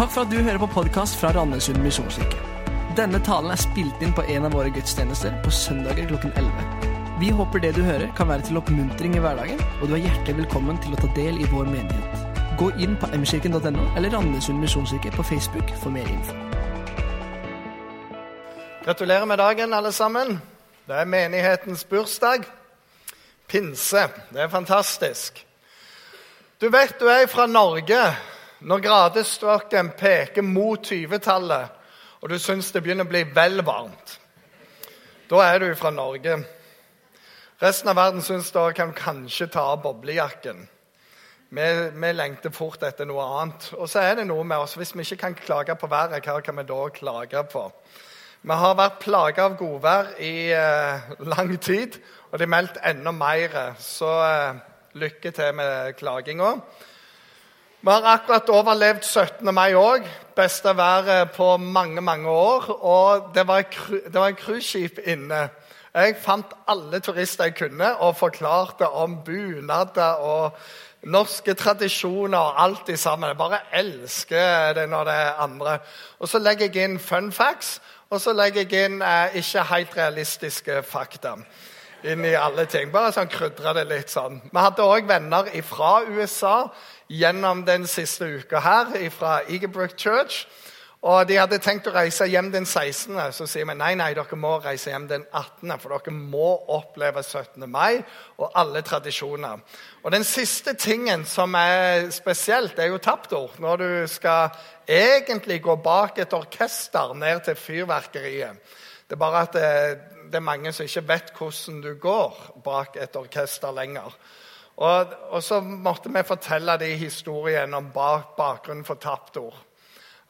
Takk for at du hører på podkast fra Randesund misjonskirke. Denne talen er spilt inn på en av våre gudstjenester på søndager klokken 11. Vi håper det du hører, kan være til oppmuntring i hverdagen, og du er hjertelig velkommen til å ta del i vår menighet. Gå inn på mkirken.no eller Randesund misjonskirke på Facebook for mer info. Gratulerer med dagen, alle sammen. Det er menighetens bursdag. Pinse. Det er fantastisk. Du vet du er fra Norge når gradestokken peker mot 20-tallet, og du syns det begynner å bli vel varmt. Da er du fra Norge. Resten av verden syns da kan du kanskje ta av boblejakken. Vi, vi, lengter fort etter noe annet. Og så er det noe med oss. Hvis vi ikke kan klage på været, hva kan vi da klage på? Vi har vært plaga av godvær i eh, lang tid, og det er meldt enda mer. Så eh, lykke til med klaginga. Vi har akkurat overlevd 17. mai òg. Beste været på mange mange år. Og det var, et cruiseskip inne. Jeg fant alle turister jeg kunne, og forklarte om bunader og norske tradisjoner og alt i sammen. Jeg bare elsker det når det er andre. Og så legger jeg inn fun facts, og så legger jeg inn eh, ikke helt realistiske fakta inn i alle ting. Bare sånn krydre det litt sånn. Vi hadde òg venner fra USA gjennom den siste uka her, fra Egerbrook Church. Og De hadde tenkt å reise hjem den 16., så sier vi nei, nei, dere må reise hjem den 18., for dere må oppleve 17. mai og alle tradisjoner. Og Den siste tingen som er spesielt, det er jo taptord. Når du skal egentlig gå bak et orkester ned til fyrverkeriet. Det er bare at det, det er mange som ikke vet hvordan du går bak et orkester lenger. Og, og så måtte vi fortelle de historiene om bak, bakgrunnen for tapt ord.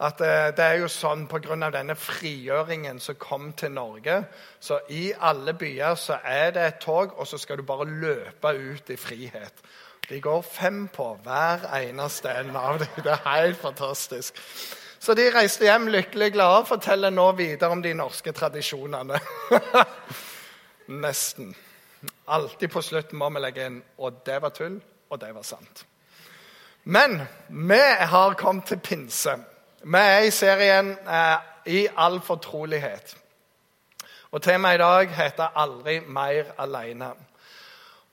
At eh, det er jo sånn Pga. denne frigjøringen som kom til Norge så I alle byer så er det et tog, og så skal du bare løpe ut i frihet. De går fem på hver eneste en av dem. Det er helt fantastisk. Så de reiste hjem lykkelig glade og forteller nå videre om de norske tradisjonene. Nesten. Alltid på slutten må vi legge inn 'og det var tull', og det var sant. Men vi har kommet til pinse. Vi er i serien eh, 'I all fortrolighet'. Og Temaet i dag heter 'Aldri mer aleine'.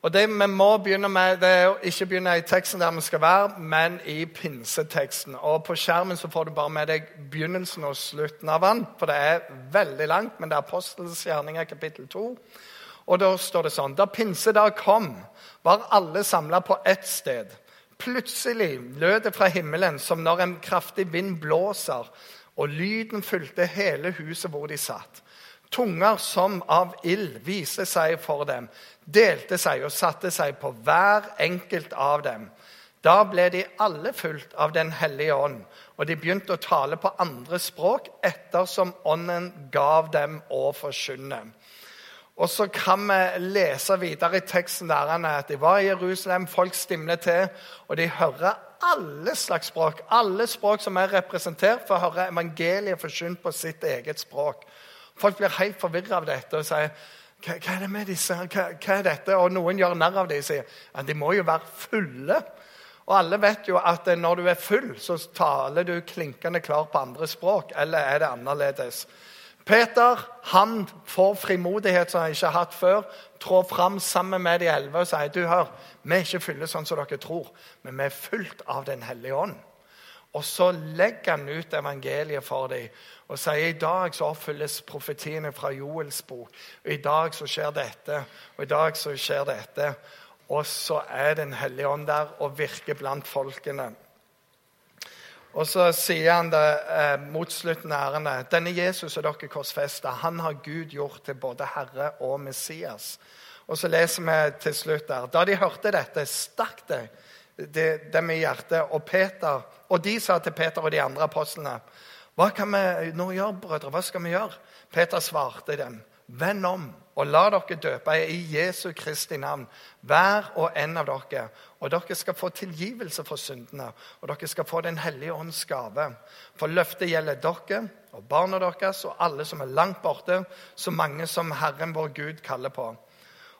Og Det vi må begynne med, det er å ikke begynne i teksten der vi skal være, men i pinseteksten. Og På skjermen så får du bare med deg begynnelsen og slutten av den. For det er veldig langt, men det er Apostelens gjerninger kapittel 2. Og Da står det sånn Da pinsedag kom, var alle samla på ett sted. Plutselig lød det fra himmelen som når en kraftig vind blåser, og lyden fulgte hele huset hvor de satt. Tunger som av ild viste seg for dem, delte seg og satte seg på hver enkelt av dem. Da ble de alle fulgt av Den hellige ånd, og de begynte å tale på andre språk ettersom ånden gav dem å forkynne. Og så kan vi lese videre i teksten der at de var i Jerusalem, folk stimler til, og de hører alle slags språk. Alle språk som er representert, for å høre evangeliet forkynt på sitt eget språk. Folk blir helt forvirra av dette og sier hva, hva, er det med disse? Hva, hva, er dette? Og noen gjør narr av dem og sier at de må jo være fulle. Og alle vet jo at når du er full, så taler du klinkende klar på andre språk. Eller er det annerledes? Peter han får frimodighet som han ikke har hatt før. Trår fram sammen med de elleve og sier du hør, vi er ikke fulle sånn som dere tror, men vi er fullt av Den hellige ånd. Og så legger han ut evangeliet for dem og sier i dag så oppfylles profetiene fra Joels bok. Og I dag så skjer dette, og i dag så skjer dette. Og så er Den hellige ånd der og virker blant folkene. Og så sier han det eh, mot slutten av ærende. Denne Jesus som dere korsfesta. Han har Gud gjort til både Herre og Messias. Og så leser vi til slutt der. Da de hørte dette, stakk det, det dem i hjertet. Og, Peter, og de sa til Peter og de andre apostlene, hva kan vi nå gjøre, brødre? Hva skal vi gjøre? Peter svarte dem, vend om og la dere døpe i Jesu Kristi navn, hver og en av dere. Og dere skal få tilgivelse for syndene, og dere skal få Den hellige ånds gave. For løftet gjelder dere og barna deres og alle som er langt borte, så mange som Herren vår Gud kaller på.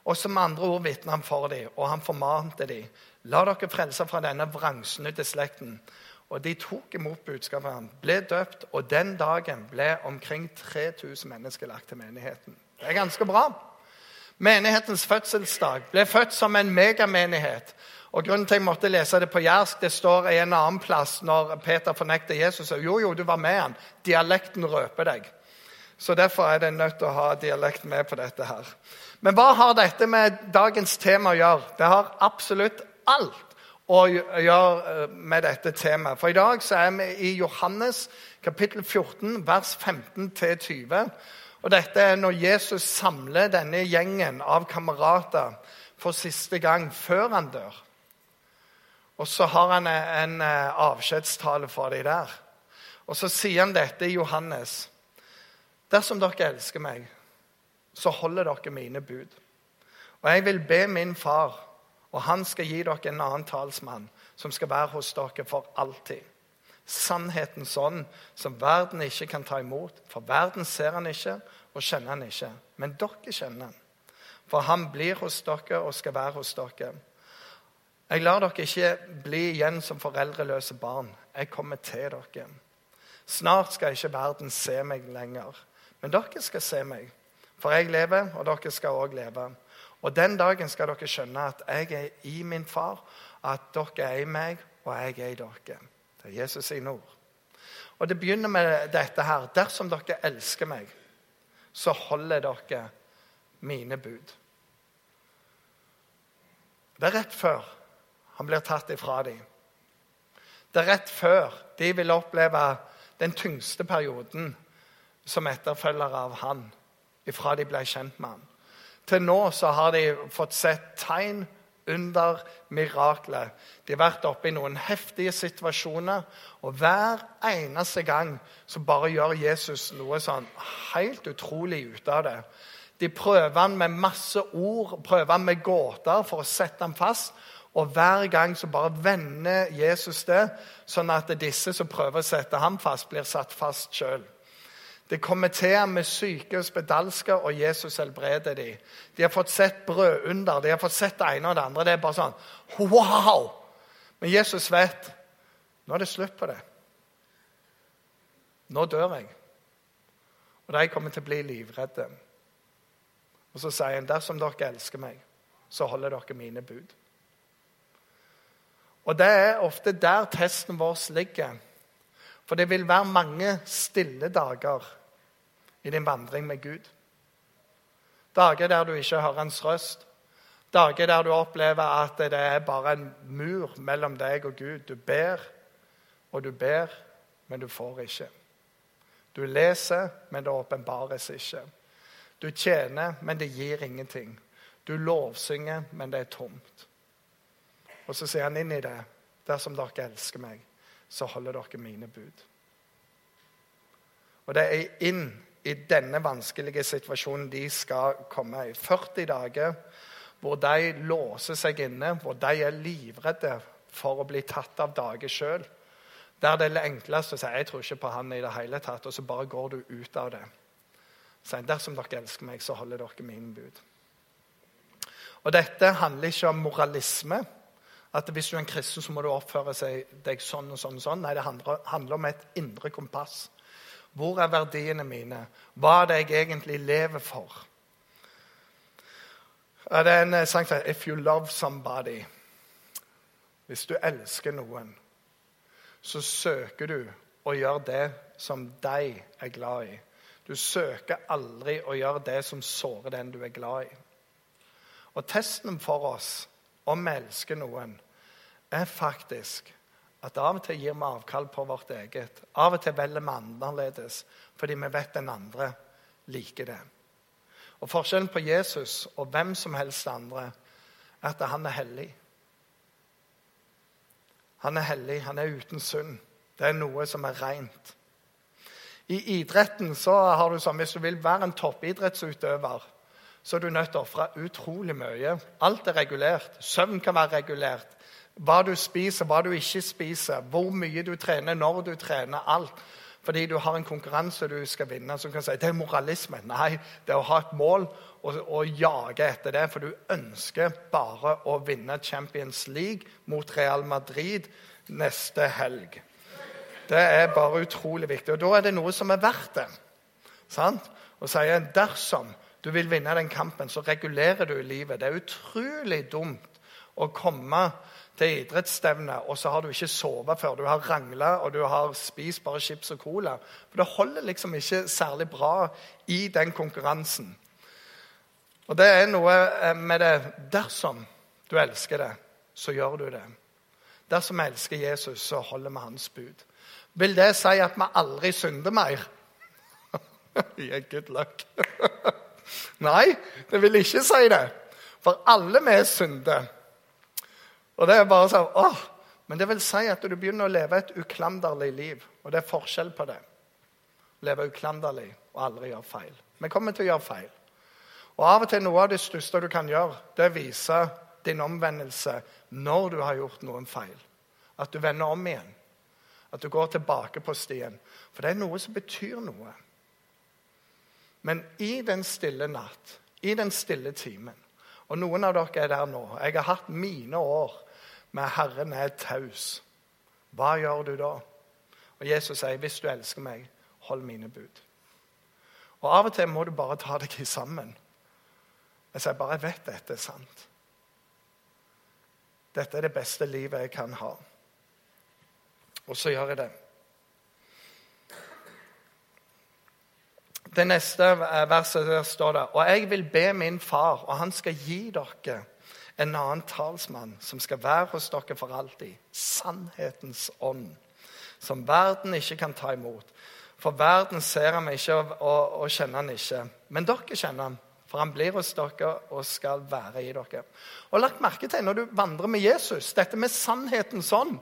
Og som andre ord vitner han for dem, og han formante dem. La dere frelse fra denne vrangsnudde slekten. Og de tok imot budskapet, han ble døpt, og den dagen ble omkring 3000 mennesker lagt til menigheten. Det er ganske bra. Menighetens fødselsdag ble født som en megamenighet. Og grunnen til at jeg måtte lese det på jærsk, det står i en annen plass når Peter fornekter Jesus. Jo, jo, du var med han. Dialekten røper deg. Så derfor er det nødt til å ha dialekt med på dette her. Men hva har dette med dagens tema å gjøre? Det har absolutt alt å gjøre eh, med dette temaet. For i dag så er vi i Johannes kapittel 14, vers 15-20. Og dette er når Jesus samler denne gjengen av kamerater for siste gang før han dør. Og så har han en eh, avskjedstale for dem der. Og så sier han dette i Johannes. Dersom dere elsker meg, så holder dere mine bud. Og jeg vil be min far, og han skal gi dere en annen talsmann, som skal være hos dere for alltid. Sannhetens ånd, som verden ikke kan ta imot. For verden ser han ikke og kjenner han ikke. Men dere kjenner han. For han blir hos dere og skal være hos dere. Jeg lar dere ikke bli igjen som foreldreløse barn. Jeg kommer til dere. Snart skal ikke verden se meg lenger. Men dere skal se meg, for jeg lever, og dere skal òg leve. Og den dagen skal dere skjønne at jeg er i min far, at dere er i meg, og jeg er i dere. Det er Jesus sine ord. Og det begynner med dette her. Dersom dere elsker meg, så holder dere mine bud. Det er rett før han blir tatt ifra dem. Det er rett før de vil oppleve den tyngste perioden som etterfølgere av han, ifra de ble kjent med han. Til nå så har de fått sett tegn under mirakler. De har vært oppe i noen heftige situasjoner, og hver eneste gang så bare gjør Jesus noe sånn helt utrolig ut av det. De prøver han med masse ord, prøver han med gåter for å sette ham fast. Og hver gang så bare vender Jesus det, sånn at disse som prøver å sette ham fast, blir satt fast sjøl. Det kommer til med syke og spedalske, og Jesus helbreder dem. De har fått sett brødunder, de har fått sett det ene og det andre. Det er bare sånn wow! Men Jesus vet nå er det slutt på det. Nå dør jeg. Og de kommer til å bli livredde. Og så sier han, dersom dere elsker meg, så holder dere mine bud. Og det er ofte der testen vår ligger. For det vil være mange stille dager i din vandring med Gud. Dager der du ikke hører hans røst. Dager der du opplever at det er bare en mur mellom deg og Gud. Du ber og du ber, men du får ikke. Du leser, men det åpenbares ikke. Du tjener, men det gir ingenting. Du lovsynger, men det er tomt. Og så sier han inn i det. Dersom dere elsker meg, så holder dere mine bud. Og det er inn i denne vanskelige situasjonen de skal komme i. 40 dager hvor de låser seg inne, hvor de er livredde for å bli tatt av dage sjøl. Der det er det enkleste å si 'jeg tror ikke på han i det hele tatt', og så bare går du ut av det. Så dersom dere elsker meg, så holder dere mine bud. Og Dette handler ikke om moralisme. At hvis du er en kristen, så må du oppføre deg sånn og sånn. og sånn. Nei, det handler, om et indre kompass. Hvor er verdiene mine? Hva er det jeg egentlig lever for? Det er en eh, sang som 'If you love somebody'. Hvis du elsker noen, så søker du å gjøre det som de er glad i. Du søker aldri å gjøre det som sårer den du er glad i. Og testen for oss om vi elsker noen, er faktisk at av og til gir vi avkall på vårt eget. Av og til velger vi annerledes fordi vi vet den andre liker det. Og Forskjellen på Jesus og hvem som helst andre er at han er hellig. Han er hellig, han er uten synd. Det er noe som er rent. I idretten så har du sånn, Hvis du vil være en toppidrettsutøver, så er du nødt til å ofre utrolig mye. Alt er regulert. Søvn kan være regulert. Hva du spiser, hva du ikke spiser, hvor mye du trener, når du trener. Alt. Fordi du har en konkurranse du skal vinne. som kan si, Det er moralisme. Nei, det er å ha et mål og, og jage etter det. For du ønsker bare å vinne Champions League mot Real Madrid neste helg. Det er bare utrolig viktig. Og da er det noe som er verdt det. Sant? Og sier dersom du vil vinne den kampen, så regulerer du livet. Det er utrolig dumt å komme til idrettsstevne, og så har du ikke sovet før. Du har rangla, og du har spist bare chips og cola. For det holder liksom ikke særlig bra i den konkurransen. Og det er noe eh, med det Dersom du elsker det, så gjør du det. Dersom vi elsker Jesus, så holder vi hans bud. Vil det si at vi aldri synder mer? yeah, good luck. Nei, det vil ikke si det. For alle vi synder. Og det er bare sånn åh, Men det vil si at du begynner å leve et uklanderlig liv. Og det er forskjell på det. Leve uklanderlig og aldri gjøre feil. Vi kommer til å gjøre feil. Og av og til noe av det største du kan gjøre, det er å vise din omvendelse når du har gjort noen feil. At du vender om igjen. At du går tilbake på stien. For det er noe som betyr noe. Men i den stille natt, i den stille timen Og noen av dere er der nå. Jeg har hatt mine år med 'Herren er taus'. Hva gjør du da? Og Jesus sier, 'Hvis du elsker meg, hold mine bud'. Og Av og til må du bare ta deg sammen. Jeg sier bare 'Jeg vet dette er sant'. Dette er det beste livet jeg kan ha. Og så gjør jeg det. Det neste verset der står det Og jeg vil be min far, og han skal gi dere en annen talsmann som skal være hos dere for alltid. Sannhetens ånd, som verden ikke kan ta imot. For verden ser ham ikke og, og, og kjenner han ikke. Men dere kjenner ham, for han blir hos dere og skal være i dere. Og lagt merke til når du vandrer med Jesus, dette med sannhetens ånd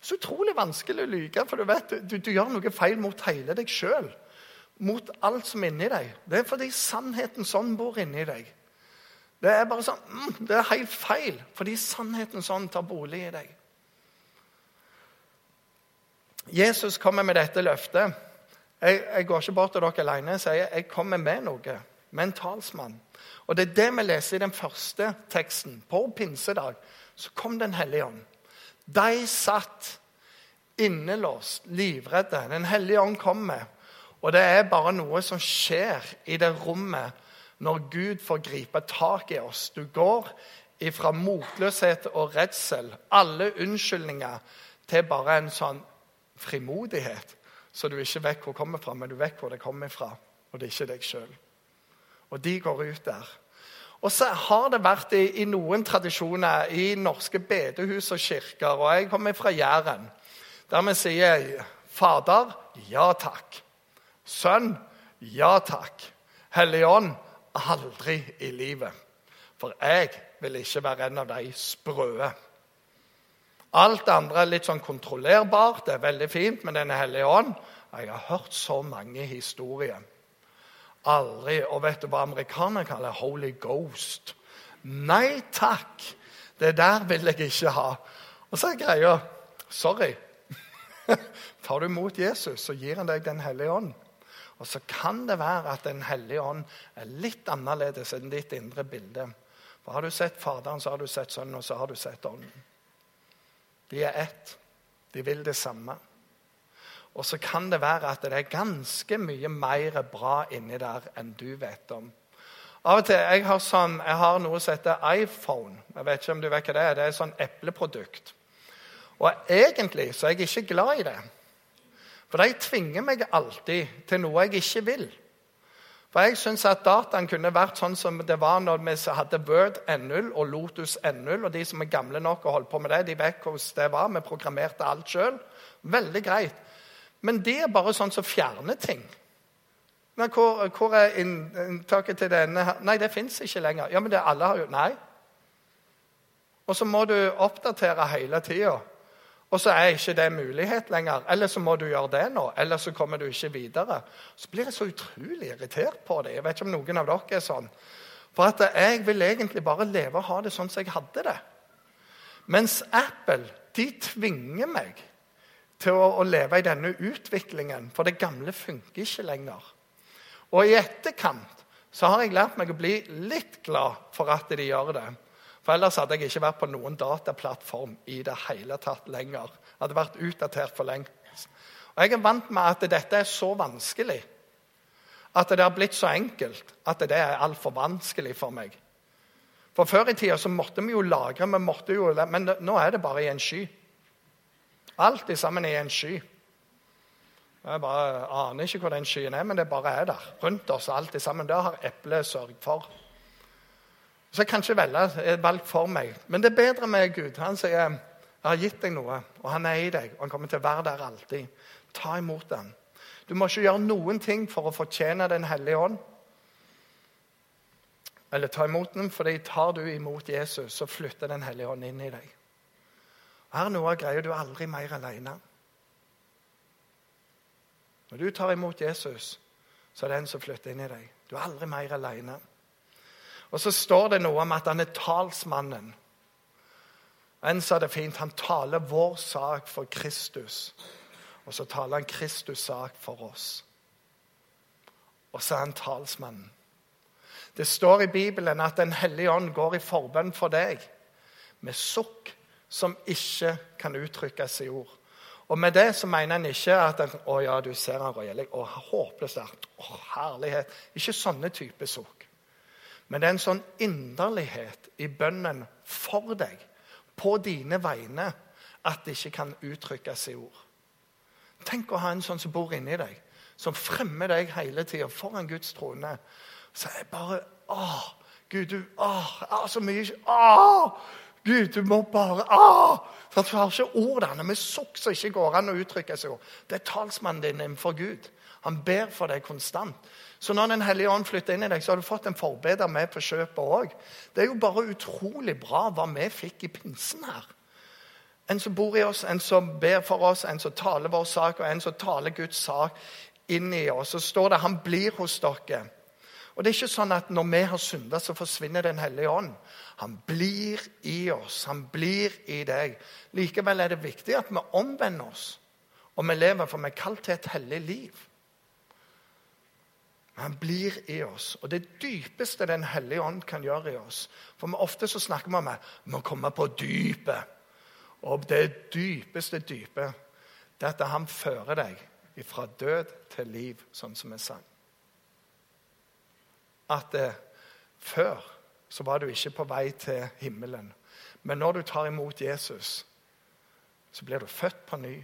Så utrolig vanskelig å lyve, for du vet, du, du gjør noe feil mot hele deg sjøl. Mot alt som er inni deg. Det er fordi sannheten sånn bor inni deg. Det er bare sånn, mm, det er helt feil, fordi sannheten sånn tar bolig i deg. Jesus kommer med dette løftet. Jeg, jeg går ikke bort til dere alene og sier jeg kommer med noe, med en talsmann. Og Det er det vi leser i den første teksten. På pinsedag så kom Den hellige ånd. De satt innelåst, livredde. Den hellige ånd kommer. Og det er bare noe som skjer i det rommet når Gud får gripe tak i oss. Du går fra motløshet og redsel, alle unnskyldninger, til bare en sånn frimodighet. Så du ikke vet hvor det kommer fra, men du vet hvor det kommer fra. Og det er ikke deg sjøl. Og de går ut der. Og så har det vært i, i, noen tradisjoner i norske bedehus og kirker, og jeg kommer fra Jæren, der vi sier Fader, ja takk. Sønn, ja takk. Hellig Ånd, Aldri i livet. For jeg vil ikke være en av de sprøe. Alt det andre er litt sånn kontrollerbart, det er veldig fint med Den hellige ånd. Jeg har hørt så mange historier. Aldri Og vet du hva amerikanere kaller Holy Ghost? Nei takk! Det der vil jeg ikke ha. Og så er greia Sorry. Tar du imot Jesus, så gir han deg Den hellige ånd. Og så kan det være at Den hellige ånd er litt annerledes enn ditt indre bilde. For Har du sett Faderen, så har du sett Sønnen, og så har du sett Ånden. De er ett. De vil det samme. Og så kan det være at det er ganske mye mer bra inni der enn du vet om. Av og til, Jeg har, sånn, jeg har noe som heter iPhone. Jeg vet ikke om du vet hva Det er Det er et sånn epleprodukt. Og Egentlig så er jeg ikke glad i det. For de tvinger meg alltid til noe jeg ikke vil. For jeg syns at dataen kunne vært sånn som det var når vi hadde Word N0 og Lotus N0. Og de som er gamle nok og holdt på med det, de vet hvordan det var. Vi programmerte alt sjøl. Veldig greit. Men det er bare sånn som fjerner ting. Men hvor, hvor er inntaket til denne her? Nei, det fins ikke lenger. Ja, men det alle har jo Nei. Og så må du oppdatere hele tida. Og så er ikke det mulighet lenger. Eller så må du gjøre det nå. Eller så kommer du ikke videre. Så blir jeg så utrolig irritert på det. Jeg vet ikke om noen av dere er sånn. For at jeg vil egentlig bare leve og ha det sånn som jeg hadde det. Mens Apple de tvinger meg til å, å leve i denne utviklingen. For det gamle funker ikke lenger. Og i etterkant så har jeg lært meg å bli litt glad for at de gjør det. For ellers hadde jeg ikke vært på noen dataplattform i det hele tatt lenger. Hadde vært utdatert for lenge Og Jeg er vant med at dette er så vanskelig. At det har blitt så enkelt at det er altfor vanskelig for meg. For Før i tida så måtte vi jo lagre, vi måtte jo, men nå er det bare i en sky. Alt sammen i en sky. Jeg bare aner ikke hvor den skyen er, men det bare er der. Rundt oss alt sammen. Det har eplet sørget for. Så jeg kan ikke velge et valg for meg. Men det er bedre med Gud. Han sier jeg har gitt deg noe, og han er i deg, og han kommer til å være der alltid. Ta imot den. Du må ikke gjøre noen ting for å fortjene Den hellige ånd. Eller ta imot den, for tar du imot Jesus, så flytter Den hellige ånd inn i deg. Her er noe av greia du aldri mer alene. Når du tar imot Jesus, så er det en som flytter inn i deg. Du er aldri mer alene. Og så står det noe om at han er talsmannen. En sa det fint. Han taler vår sak for Kristus. Og så taler han Kristus' sak for oss. Og så er han talsmannen. Det står i Bibelen at Den hellige ånd går i forbønn for deg med sukk som ikke kan uttrykkes i ord. Og med det så mener han ikke at en, å ja, du ser han røyelig, å håpløst å herlighet. Ikke sånne typer sukk. Men det er en sånn inderlighet i bønnen for deg, på dine vegne, at det ikke kan uttrykkes i ord. Tenk å ha en sånn som bor inni deg, som fremmer deg hele tida foran Guds trone. Så er bare Å, Gud, du Å, så mye Å! Gud, du må bare Å! For Du har ikke ordene med sukk som ikke går an å uttrykke seg. Det er talsmannen din innenfor Gud. Han ber for deg konstant. Så når Den hellige ånd flytter inn i deg, så har du fått en forbeder med på kjøpet òg. Det er jo bare utrolig bra hva vi fikk i pinsen her. En som bor i oss, en som ber for oss, en som taler vår sak, og en som taler Guds sak inn i oss. Så står det 'Han blir hos dere'. Og det er ikke sånn at når vi har synda, så forsvinner Den hellige ånd. Han blir i oss. Han blir i deg. Likevel er det viktig at vi omvender oss, og vi lever, for vi er kalt til et hellig liv. Han blir i oss. Og det dypeste Den hellige ånd kan gjøre i oss For Ofte så snakker vi om at vi må komme på dypet. Og det dypeste dypet det er at han fører deg fra død til liv, sånn som en sang. At eh, før så var du ikke på vei til himmelen. Men når du tar imot Jesus, så blir du født på ny.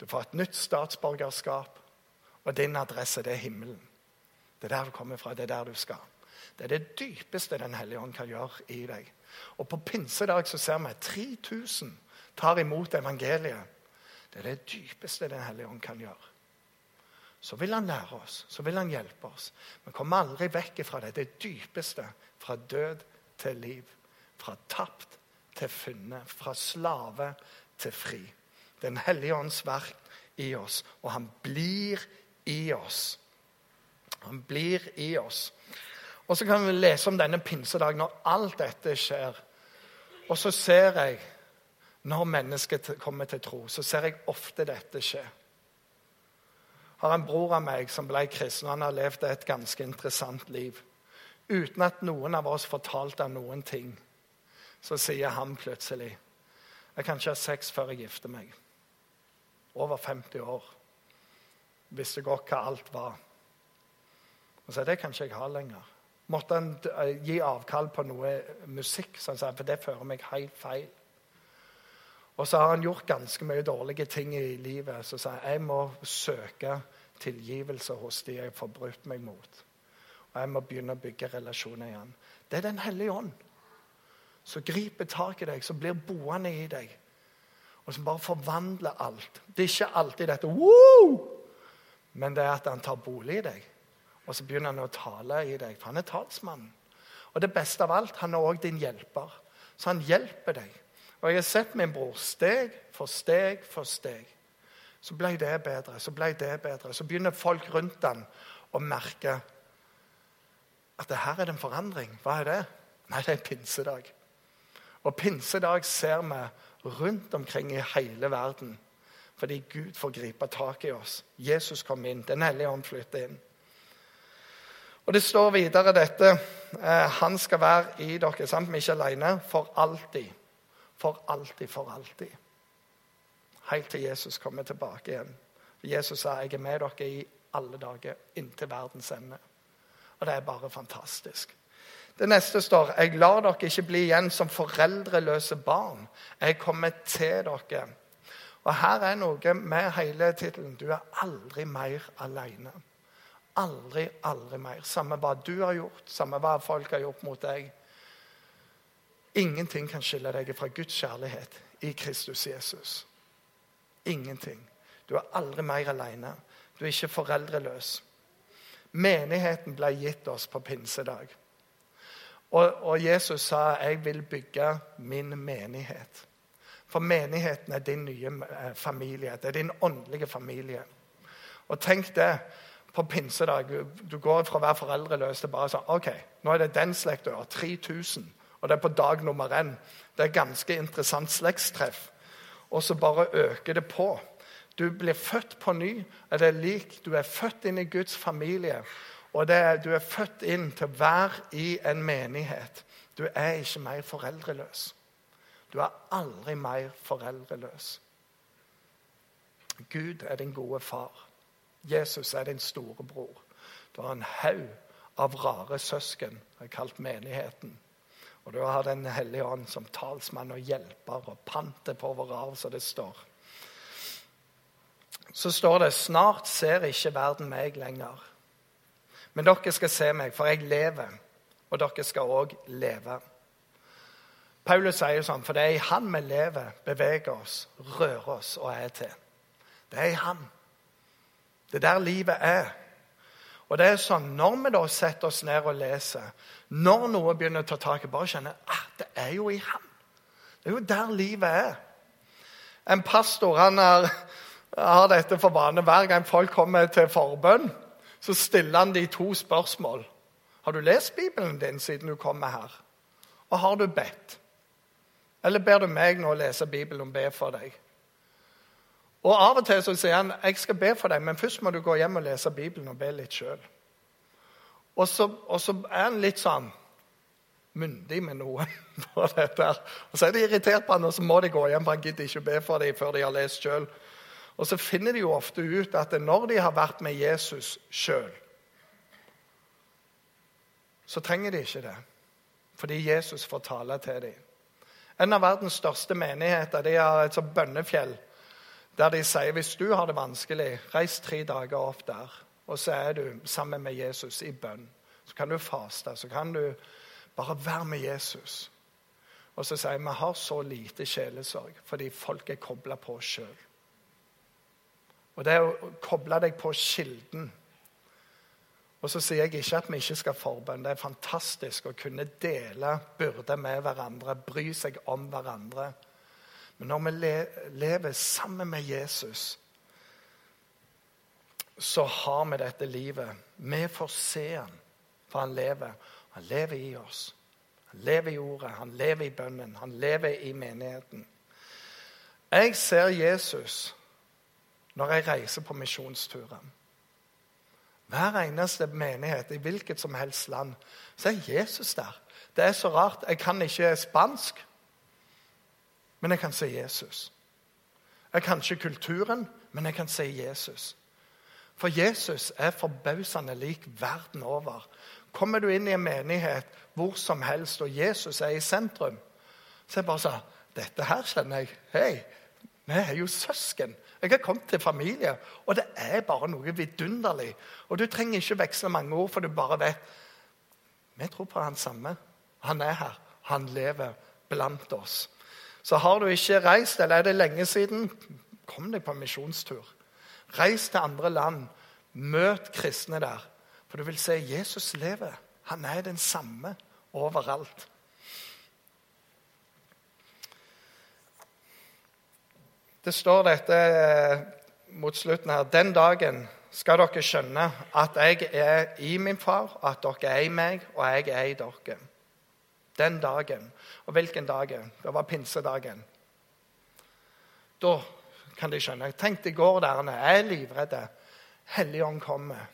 Du får et nytt statsborgerskap, og din adresse det er himmelen. Det er der du kommer fra. Det er der du skal. Det er det dypeste Den hellige ånd kan gjøre i deg. Og På pinsedag så ser vi at 3000 tar imot evangeliet. Det er det dypeste Den hellige ånd kan gjøre. Så vil han lære oss, så vil han hjelpe oss. Vi kommer aldri vekk fra det. Det dypeste. Fra død til liv. Fra tapt til funnet. Fra slave til fri. Den hellige ånds verk i oss. Og han blir i oss. Han blir i oss. Og så kan vi lese om denne pinsedagen når alt dette skjer. Og så ser jeg, når mennesket kommer til tro, så ser jeg ofte dette skje. Jeg har en bror av meg som ble kristen, og han har levd et ganske interessant liv. Uten at noen av oss fortalte ham noen ting, så sier han plutselig Jeg kan ikke ha sex før jeg gifter meg. Over 50 år. Visste godt hva alt var. Og så det kan ikke jeg ha lenger. Måtte han eh, gi avkall på noe musikk, sånn, for det fører meg helt feil. Og så har han gjort ganske mye dårlige ting i livet. Så sa jeg jeg må søke tilgivelse hos de jeg forbrutt meg mot. Og jeg må begynne å bygge relasjoner igjen. Det er Den hellige ånd som griper tak i deg, som blir boende i deg. Og som bare forvandler alt. Det er ikke alltid dette Woo! Men det er at han tar bolig i deg. Og så begynner han å tale i deg, for han er talsmannen. Og det beste av alt, han er òg din hjelper. Så han hjelper deg. Og jeg har sett min bror steg for steg for steg. Så ble det bedre, så ble det bedre. Så begynner folk rundt han å merke at det her er det en forandring. Hva er det? Nei, det er pinsedag. Og pinsedag ser vi rundt omkring i hele verden. Fordi Gud får gripe tak i oss. Jesus kom inn. Den hellige ånd flytter inn. Og Det står videre dette eh, Han skal være i dere, vi er ikke alene, for alltid. For alltid, for alltid. helt til Jesus kommer tilbake igjen. Jesus sa jeg er med dere i alle dager inntil verdens ende. Og det er bare fantastisk. Det neste står jeg lar dere ikke bli igjen som foreldreløse barn. Jeg kommer til dere. Og her er noe med hele tittelen. Du er aldri mer alene. Aldri, aldri mer. Samme hva du har gjort, samme hva folk har gjort mot deg. Ingenting kan skille deg fra Guds kjærlighet i Kristus Jesus. Ingenting. Du er aldri mer alene. Du er ikke foreldreløs. Menigheten ble gitt oss på pinsedag. Og, og Jesus sa 'Jeg vil bygge min menighet'. For menigheten er din nye eh, familie. Det er din åndelige familie. Og tenk det på pinsedag. Du går fra å være foreldreløs til bare sånn OK, nå er det den slekta. 3000. Og det er på dag nummer én. Det er ganske interessant slektstreff. Og så bare øker det på. Du blir født på ny. Er det lik? Du er født inn i Guds familie. Og er, du er født inn til å være i en menighet. Du er ikke mer foreldreløs. Du er aldri mer foreldreløs. Gud er din gode far. Jesus er din storebror. Du har en haug av rare søsken, kalt menigheten. Og du har Den hellige ånd som talsmann og hjelper og panter på vår arv, så det står. Så står det snart ser ikke verden meg lenger. Men dere skal se meg, for jeg lever, og dere skal òg leve. Paulus sier jo sånn, for det er i Han vi lever, beveger oss, rører oss og er til. Det er i Han. Det er der livet er. Og det er sånn, Når vi da setter oss ned og leser, når noe begynner å ta tak i bare kjenner ah, det er jo i ham. Det er jo der livet er. En pastor han er, har dette for vane. Hver gang folk kommer til forbønn, så stiller han de to spørsmål. Har du lest Bibelen din siden du kommer her? Og har du bedt? Eller ber du meg nå lese Bibelen og be for deg? Og Av og til så sier han jeg skal be for deg, men først må du gå hjem og lese Bibelen og be litt sjøl. Og, og, så er han litt sånn myndig med noe. på dette. Og Så er de irritert på han, og så må de gå hjem, for han gidder ikke be for dem før de har lest sjøl. Og så finner de jo ofte ut at når de har vært med Jesus sjøl, så trenger de ikke det. Fordi Jesus får tale til dem. En av verdens største menigheter de har et sånt bønnefjell der de sier hvis du har det vanskelig, reis tre dager opp der. Og så er du sammen med Jesus i bønn. Så kan du faste. Så kan du bare være med Jesus. Og så sier vi har så lite sjelesorg fordi folk er kobla på sjøl. Og det er å koble deg på kilden Og så sier jeg ikke at vi ikke skal forbønne. Det er fantastisk å kunne dele byrder med hverandre, bry seg om hverandre. Men når vi lever sammen med Jesus, så har vi dette livet. Vi får se han, for han lever. Han lever i oss. Han lever i ordet, han lever i bønnen, han lever i menigheten. Jeg ser Jesus når jeg reiser på misjonsturer. Hver eneste menighet i hvilket som helst land, så er Jesus der. Det er så rart. Jeg kan ikke spansk, men jeg kan se Jesus. Jeg kan ikke kulturen, men jeg kan se Jesus. For Jesus er forbausende lik verden over. Kommer du inn i en menighet hvor som helst, og Jesus er i sentrum, så er det bare sånn Dette her kjenner jeg. Hei, vi er jo søsken. Jeg har kommet til familie, og det er bare noe vidunderlig. Og du trenger ikke veksle mange ord, for du bare vet Vi tror på han samme. Han er her. Han lever blant oss. Så har du ikke reist, eller er det lenge siden, kom deg på en misjonstur. Reis til andre land. Møt kristne der. For du vil se Jesus lever. Han er den samme overalt. Det står dette eh, mot slutten her. Den dagen skal dere skjønne at jeg er i min far, at dere er i meg, og jeg er i dere. Den dagen. Og hvilken dag? Det var pinsedagen. Da kan de skjønne. Tenk, de går der og er livredde. Helligånd kommer.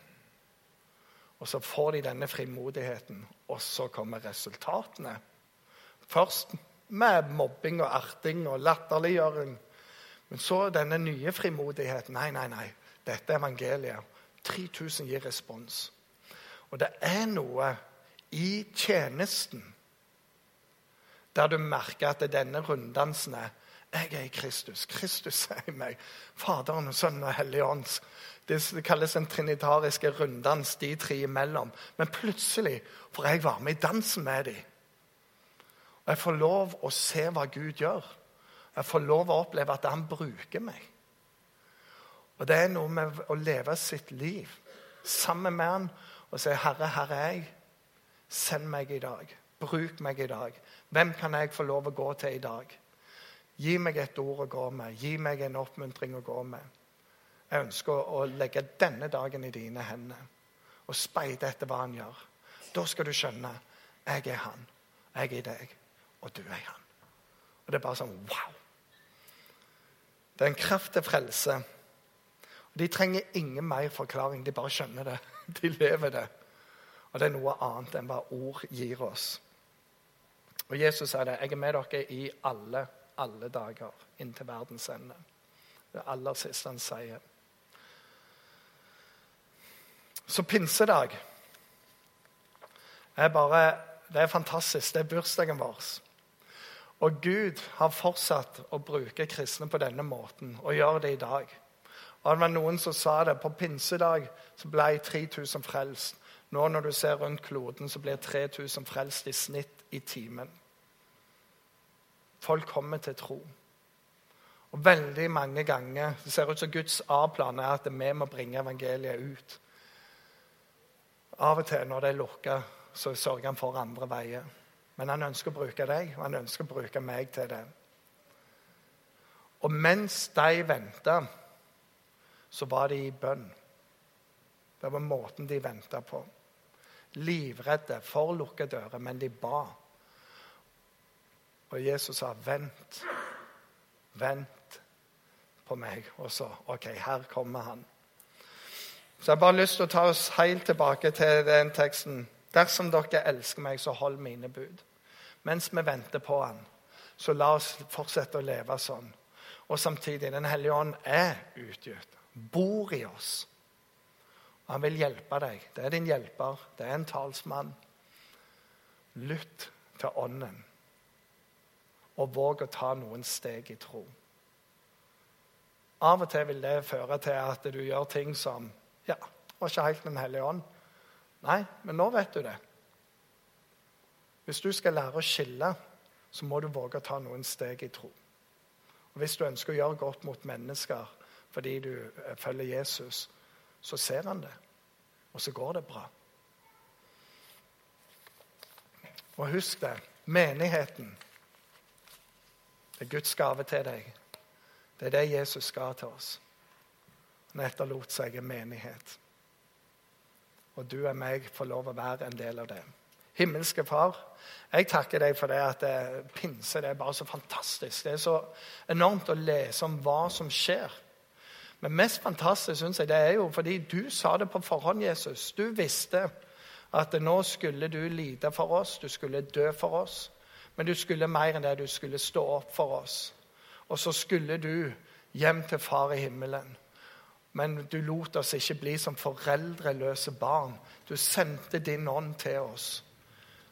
Og så får de denne frimodigheten, og så kommer resultatene. Først med mobbing og erting og latterliggjøring. Men så denne nye frimodigheten. Nei, nei, nei. Dette er evangeliet. 3000 gir respons. Og det er noe i tjenesten der du merker at denne runddansen er jeg er i Kristus. Kristus er i meg. Faderen, Sønnen og Hellig Ånd. Det kalles en trinitariske runddans, de tre imellom. Men plutselig får jeg være med i dansen med dem. Og jeg får lov å se hva Gud gjør. Jeg får lov å oppleve at han bruker meg. Og Det er noe med å leve sitt liv sammen med han og si 'Herre, her er jeg. Send meg i dag. Bruk meg i dag. Hvem kan jeg få lov å gå til i dag?' Gi meg et ord å gå med. Gi meg en oppmuntring å gå med. Jeg ønsker å legge denne dagen i dine hender og speide etter hva han gjør. Da skal du skjønne jeg er han, jeg er deg, og du er han. Og Det er bare sånn wow. Det er en kraft til frelse. Og De trenger ingen mer forklaring. De bare skjønner det. De lever det. Og det er noe annet enn hva ord gir oss. Og Jesus sier det. Jeg er med dere i alle, alle dager inntil verdens ende. Det aller siste han sier. Så pinsedag er bare Det er fantastisk. Det er bursdagen vår. Og Gud har fortsatt å bruke kristne på denne måten og gjør det i dag. Og Det var noen som sa det. På pinsedag så ble 3000 frelst. Nå når du ser rundt kloden, så blir 3000 frelst i snitt i timen. Folk kommer til tro. Og veldig mange ganger det ser ut som Guds A-plan er at vi må bringe evangeliet ut. Av og til når det er lukka, så sørger han for andre veier. Men han ønsker å bruke deg, og han ønsker å bruke meg til det. Og mens de venta, så var de i bønn. Det var måten de venta på. Livredde for lukka dører, men de ba. Og Jesus sa, 'Vent, vent på meg.' Og så OK, her kommer han. Så jeg har bare lyst til å ta oss helt tilbake til den teksten. Dersom dere elsker meg, så hold mine bud. Mens vi venter på han, så la oss fortsette å leve sånn. Og samtidig, Den hellige ånd er utgitt, bor i oss. Han vil hjelpe deg. Det er din hjelper. Det er en talsmann. Lytt til Ånden, og våg å ta noen steg i tro. Av og til vil det føre til at du gjør ting som ja, var ikke helt Den hellige ånd. Nei, men nå vet du det. Hvis du skal lære å skille, så må du våge å ta noen steg i tro. Og Hvis du ønsker å gjøre godt mot mennesker fordi du følger Jesus, så ser han det, og så går det bra. Og husk det menigheten. Er Guds gave til deg. Det er det Jesus ga til oss. Han etterlot seg en menighet. Og du og meg får lov å være en del av det. Himmelske Far, jeg takker deg for det at det, pinse det er bare så fantastisk. Det er så enormt å lese om hva som skjer. Men mest fantastisk synes jeg det er jo fordi du sa det på forhånd, Jesus. Du visste at nå skulle du lide for oss, du skulle dø for oss. Men du skulle mer enn det. Du skulle stå opp for oss. Og så skulle du hjem til Far i himmelen. Men du lot oss ikke bli som foreldreløse barn. Du sendte din ånd til oss.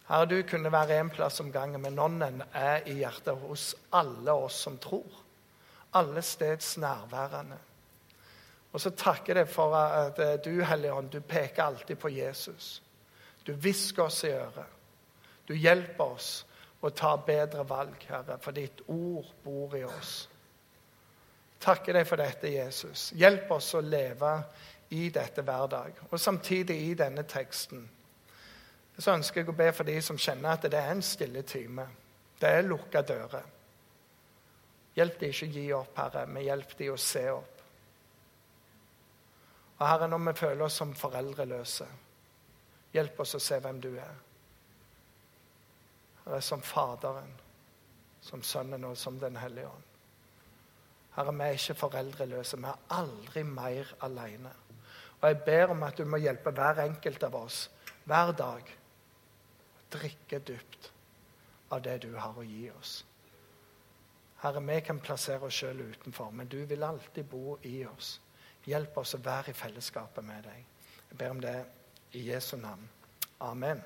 Herre, du kunne være én plass om gangen, men ånden er i hjertet hos alle oss som tror. Alle steds nærværende. Og så takker jeg for at eh, du, Hellige Ånd, du peker alltid på Jesus. Du hvisker oss i øret. Du hjelper oss å ta bedre valg, Herre, for ditt ord bor i oss takker deg for dette, Jesus. Hjelp oss å leve i dette hver dag. Og samtidig i denne teksten så ønsker jeg å be for de som kjenner at det er en stille time. Det er lukka dører. Hjelp de ikke å gi opp, Herre, men hjelp de å se opp. Og Herre, når vi føler oss som foreldreløse, hjelp oss å se hvem du er. Herre, som Faderen, som Sønnen og som Den hellige ånd. Herre, vi er ikke foreldreløse. Vi er aldri mer alene. Og jeg ber om at du må hjelpe hver enkelt av oss hver dag drikke dypt av det du har å gi oss. Herre, vi kan plassere oss sjøl utenfor, men du vil alltid bo i oss. Hjelp oss å være i fellesskapet med deg. Jeg ber om det i Jesu navn. Amen.